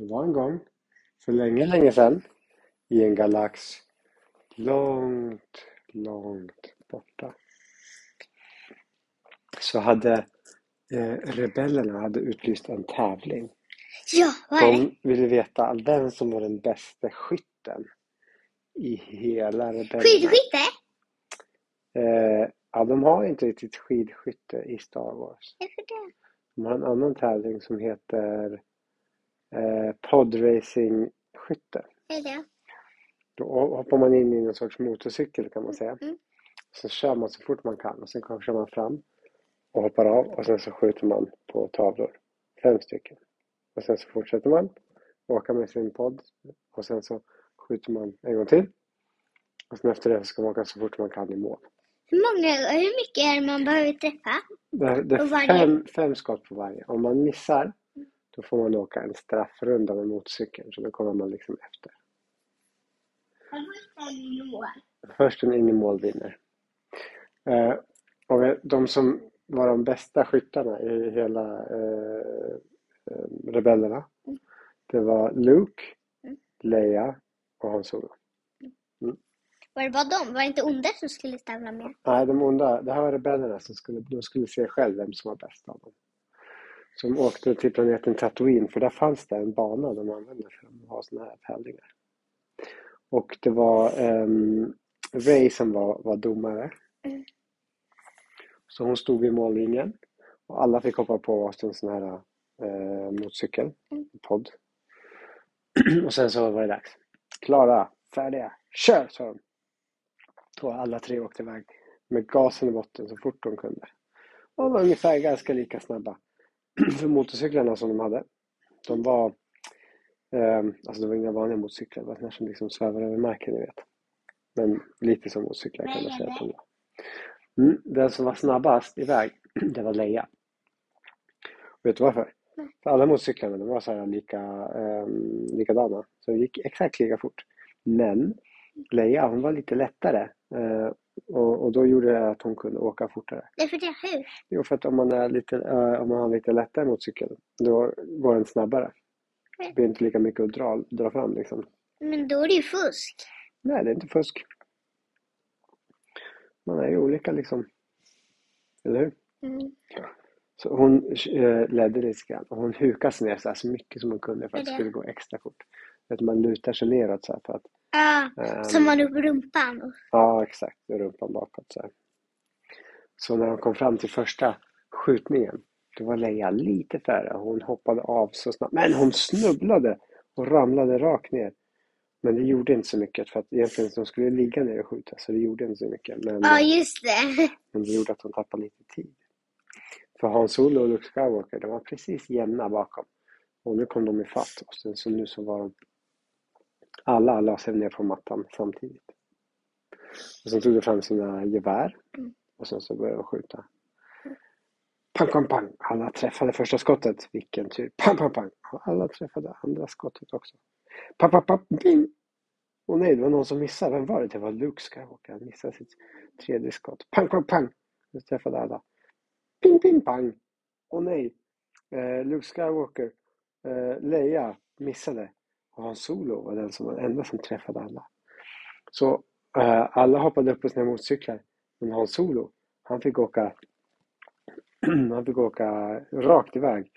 Det var en gång, för länge, länge sedan, i en galax långt, långt borta. Så hade eh, rebellerna hade utlyst en tävling. Ja, vad är det? De ville veta vem som var den bästa skytten i hela rebellerna. Skidskytte? Eh, ja, de har inte riktigt skidskytte i Star Wars. Varför det? De har en annan tävling som heter eh, podracingskytte. Då hoppar man in i någon sorts motorcykel kan man säga. Mm. Så kör man så fort man kan och sen kommer- kör man fram och hoppar av och sen så skjuter man på tavlor. Fem stycken. Och sen så fortsätter man åka med sin podd och sen så skjuter man en gång till. Och sen efter det så ska man åka så fort man kan i mål. Hur många, hur mycket är det man behöver träffa? Det, det är fem, fem skott på varje. Om man missar då får man åka en straffrunda med motorcykeln så då kommer man liksom efter. Först en in i mål vinner. Eh, och de som var de bästa skyttarna i hela eh, eh, rebellerna. Det var Luke, Mm. Leia och Han Solo. Var det bara de? Var det inte onda som skulle tävla med? Nej, de onda, det här var rebellerna som skulle, de skulle se själv vem som var bäst av dem. De åkte till planeten Tatooine för där fanns det en bana de använde för att ha sådana här tävlingar. Och det var um, Ray som var, var domare. Mm. Så hon stod vid mållinjen och alla fick hoppa på varsin sån här eh, motorcykel, Mm. podd. och sen så var det dags. Klara, färdiga, kör! sa de. Och alla tre åkte iväg med gasen i botten så fort de kunde. Och de var ungefär ganska lika snabba. För motorcyklarna som de hade, de var eh, alltså det var inga vanliga motorcyklar, det var sådana som liksom svävar över marken, ni vet. Men lite som motorcyklar kan man säga att de var. Mm, den som var snabbast iväg, det var Leia. Vet du varför? För alla motorcyklarna de var så här lika, eh, likadana, så det gick exakt lika fort. Men Leia, hon var lite lättare eh, och, och då gjorde det att hon kunde åka fortare. Det är för det, hur? Jo, för att om man, är lite, eh, om man har lite lättare motorcykel, då går den snabbare. Det blir inte lika mycket att dra, dra fram liksom. Men då är det ju fusk. Nej, det är inte fusk. Man är ju olika liksom. Eller hur? Mm. Så hon eh, ledde lite grann och hon hukade sig ner så, här så mycket som hon kunde för att det? skulle gå extra fort. Att man lutar sig neråt så här för att... Ja, ehm, som man upp rumpan. Ja, exakt. Rumpan bakåt så här. Så när de kom fram till första skjutningen, då var Leia lite färre. Hon hoppade av så snabbt. Men hon snubblade och ramlade rakt ner. Men det gjorde inte så mycket för att egentligen de skulle ligga ner och skjuta så det gjorde inte så mycket. Men, Ja, just det. men det gjorde att hon tappade lite tid. För Hans Solo och Luke Skywalker, de var precis jämna bakom. Och nu kom de ifatt och sen, så nu så var de alla la sig ner på mattan samtidigt. Och sen tog de fram sina gevär Mm. och sen så började de skjuta. Pang, pang, pang! Alla träffade första skottet. Vilken tur! Pang, pang, pang! Alla träffade andra skottet också. Pang, pang, pang! Bing! Och nej, det var någon som missade. Vem var det? Det var Luke Skywalker. Han missade sitt tredje skott. Pang, pang, pang! Nu träffade alla. Ping, ping, pang! Och nej, eh, Luke Skywalker, eh, Leia missade. Och Han Solo var den som var den enda som träffade alla. Så eh, alla hoppade upp på sina motorcyklar. Men Han Solo, han fick åka han fick åka rakt iväg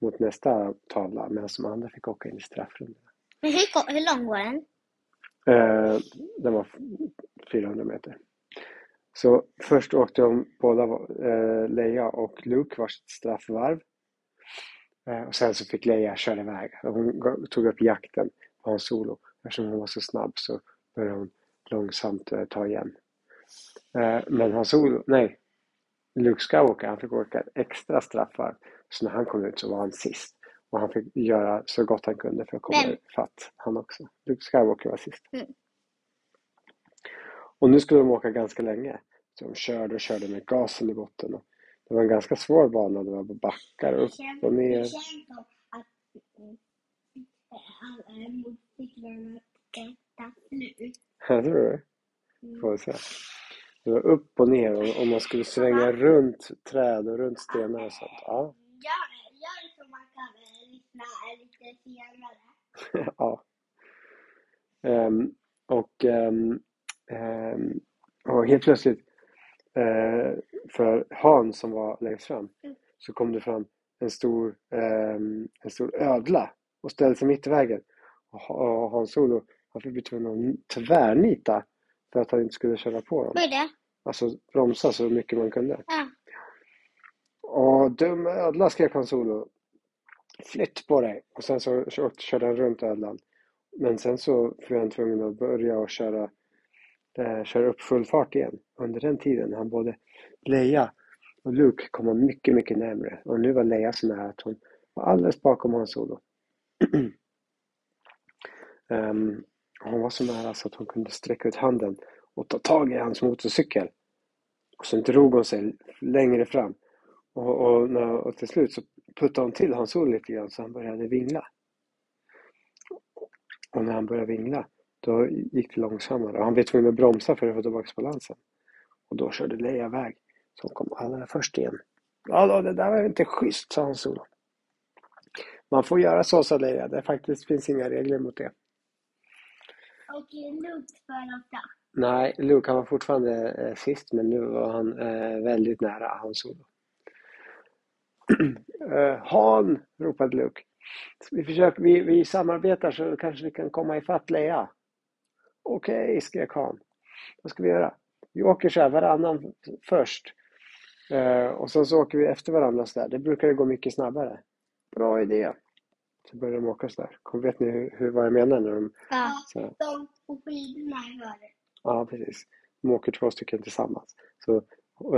mot nästa tavla medan de andra fick åka in i straffrundan. Men hur, hur lång var den? Eh, den var 400 meter. Så först åkte de båda, eh, Leia och Luke varsitt straffvarv. Eh, och sen så fick Leia köra iväg. Hon tog upp jakten på Hans Solo. Eftersom hon var så snabb så började hon långsamt eh, ta igen. Eh, men Hans Solo, nej. Luke Skywalker, han fick åka extra straffvarv. Så när han kom ut så var han sist. Och han fick göra så gott han kunde för att komma Vem? ifatt han också. Luke Skywalker var sist. Mm. Och nu skulle de åka ganska länge. Så de körde och körde med gasen i botten. Och det var en ganska svår bana. Det var backar upp och ner. Mm, ta slut. Jag tror det. Får vi se. Det var upp och ner och, och man skulle svänga runt träd och runt stenar och sånt. Ja, Gör, gör så man kan eh, lyssna lite lite senare. ja. Ehm, och, ehm, ehm, och helt plötsligt, eh, för Han som var längst fram, Mm. så kom det fram en stor, ehm, en stor ödla och ställde sig mitt i vägen. Och, Ha- och Hans Solo, han fick bli tvungen att tvärnita för att han inte skulle köra på dem. Vad är det? Alltså bromsa så mycket man kunde. Ja. Åh, dum ödla, skrek han Solo. Flytt på dig! Och sen så kö- körde han runt ödlan. Men sen så var han tvungen att börja och köra, eh, köra upp full fart igen. Under den tiden han både Leia och Luke kommer mycket, mycket närmre. Och nu var Leia så nära att hon var alldeles bakom Han Solo. um, hon var så nära så att hon kunde sträcka ut handen och ta tag i hans motorcykel. Och sen drog hon sig längre fram. Och, och, när, och till slut så puttade hon till Hans Solo lite grann så han började vingla. Och när han började vingla, då gick det långsammare. Och han blev tvungen att bromsa för att få tillbaka balansen. Och då körde Leia iväg. Hon kom allra först igen. Ja, det där var inte schysst, sa Hans Solo. Man får göra så, sa Leia. Det faktiskt finns inga regler mot det. Och Luke för ofta. Nej, Luke han var fortfarande eh, sist, men nu var han eh, väldigt nära Hans Solo. eh, Han, ropade Luke. Vi, försöker, vi, vi samarbetar så kanske vi kan komma ifatt Leia. Okej, skrek Han. Vad ska vi göra? Vi åker så här varannan först. Eh, och sen så åker vi efter varandra så där. Det brukar det gå mycket snabbare. Bra idé. Så börjar de åka så där. Kom, vet ni hur, hur, vad jag menar när de Ja. så här. De på skidorna före. Ja, precis. De åker två stycken tillsammans. Så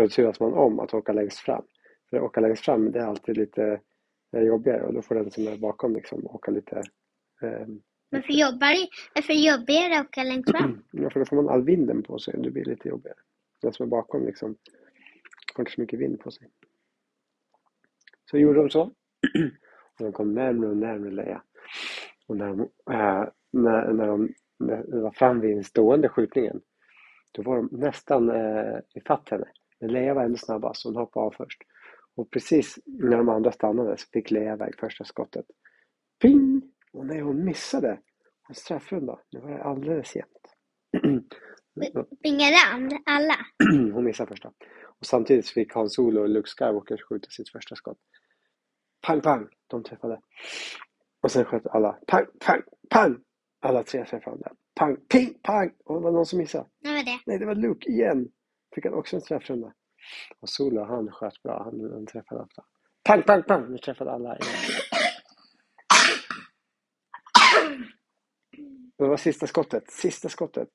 turas man om att åka längst fram. För att åka längst fram, det är alltid lite eh, jobbigare och då får den som är bakom liksom åka lite... Eh, Varför jobbar? Varför jobbar det att åka längst fram? ja, för då får man all vinden på sig och det blir lite jobbigare. Den som är bakom liksom har inte så mycket vind på sig. Så gjorde de så. Och de kom närmare och närmare Leia. Och när de, äh, när, när de när de var fram vid den stående skjutningen då var de nästan äh, ifatt henne. Men Leia var ändå snabbast hon hoppade av först. Och precis när de andra stannade så fick Leia iväg första skottet. Ping! Och nej, hon missade en straffrunda. Nu var det alldeles jämnt. Springade andra, alla? hon missade första. Och samtidigt fick Han Solo och Luke Skywalker skjuta sitt första skott. Pang, pang! De träffade. Och sen sköt alla. Pang, pang, pang! Alla tre träffade. Pang, ping, pang! Och det var någon som missade. Vad var det? Nej, det var Luke igen. Fick han också en träffrunda. Och Solo, han sköt bra. Han, han träffade ofta. Pang, pang, pang! Nu träffade alla igen. Det var sista skottet. Sista skottet.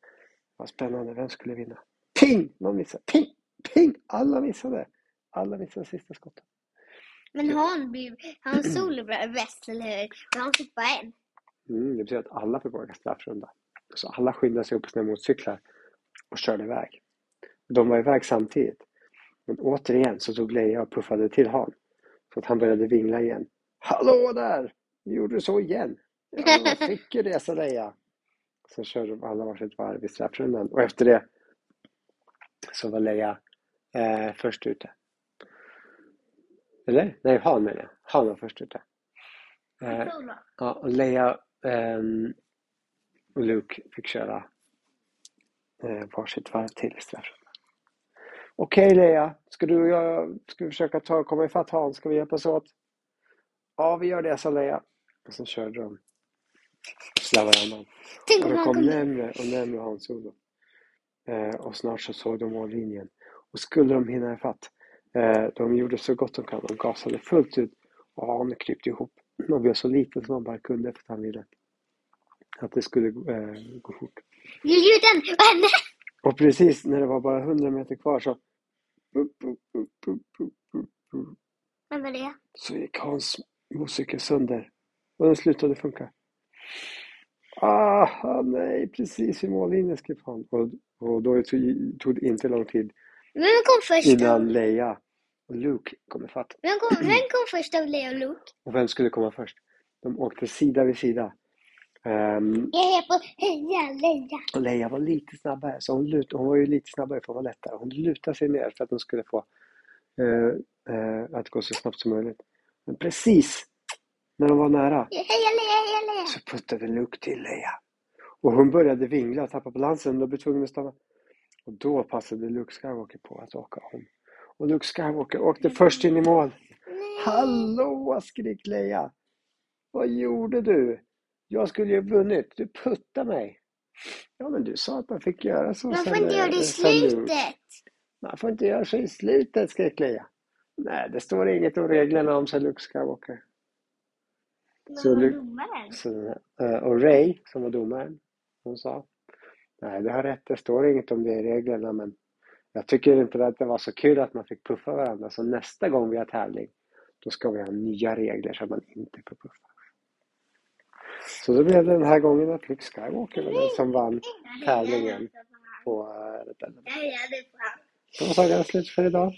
Vad spännande. Vem skulle vinna? Ping! Någon missade. Ping! Ping! Alla missade. Alla missade sista skottet. Men han blev, han solo blev bäst, eller hur? Men han fick bara en. Mm, det betyder att alla fick åka straffrunda. Så alla skyndade sig upp på sina motorcyklar och körde iväg. De var iväg samtidigt. Men återigen så tog Leia och puffade till Han. Så att han började vingla igen. Hallå där! Vi gjorde så igen! Ja, fick ju det, sa Leia. Så körde de alla varsitt varv i straffrundan. Och efter det så var Leia eh, först ute. Eller? Nej, Han menar jag. Han var först ute. Eh. Ja, och Leia ehm, och Luke fick köra eh, varsitt varv till i straffrundan. Okej Leia, ska du och jag ska vi försöka ta, komma ifatt Hans? Ska vi hjälpas åt? Ja, vi gör det, sa Leia. Och så körde de. Slav varannan. Tänk Och de han kom närmre och närmre Hans Solo. Eh, och snart så såg de mållinjen. Och skulle de hinna ifatt, eh, de gjorde så gott de kan. De gasade fullt ut och Han krypte ihop. Och blev så liten som han bara kunde för att han ville att det skulle eh, gå fort. Ljuden! Vad hände? Och precis när det var bara 100 meter kvar så Vad var det? så gick Hans motorcykel sönder och den slutade funka. Ah, nej, precis vid mållinjen skrev han. Och, och då tog det inte lång tid Vem kom först innan. Leia och Luke kom ifatt. Vem kom, vem kom först av Leo och Luke? Och vem skulle komma först? De åkte sida vid sida. Ehm, Jag är på Heja Leia. och Leia var lite snabbare, så hon, lut, hon var ju lite snabbare för att vara lättare. Hon lutade sig ner för att hon skulle få eh, eh, att gå så snabbt som möjligt. Men precis när de var nära, Heja Leia, heja Leia! så puttade Luke till Leia. Och hon började vingla och tappa balansen och blev tvungen att stanna. Och då passade Luke Skywalker på att åka om. Och Luke Skywalker åkte först in i mål. Nej. Hallå, skrek Leia. Vad gjorde du? Jag skulle ju ha vunnit. Du puttade mig. Ja, men du sa att man fick göra så. Man får inte göra det i slutet. Man får inte göra så i slutet, skrek Leia. Nej, det står inget om reglerna om, sa Luke Skywalker. Så var domaren? Så, eh, och Ray, som var domaren, hon sa Nej, du har rätt, det står inget om det i reglerna, men jag tycker inte att det var så kul att man fick puffa varandra. Så nästa gång vi har tävling, då ska vi ha nya regler så att man inte får puffa. Så då blev det den här gången att Luke Skywalker var den som vann tävlingen på... eh. Så var sagan slut för idag.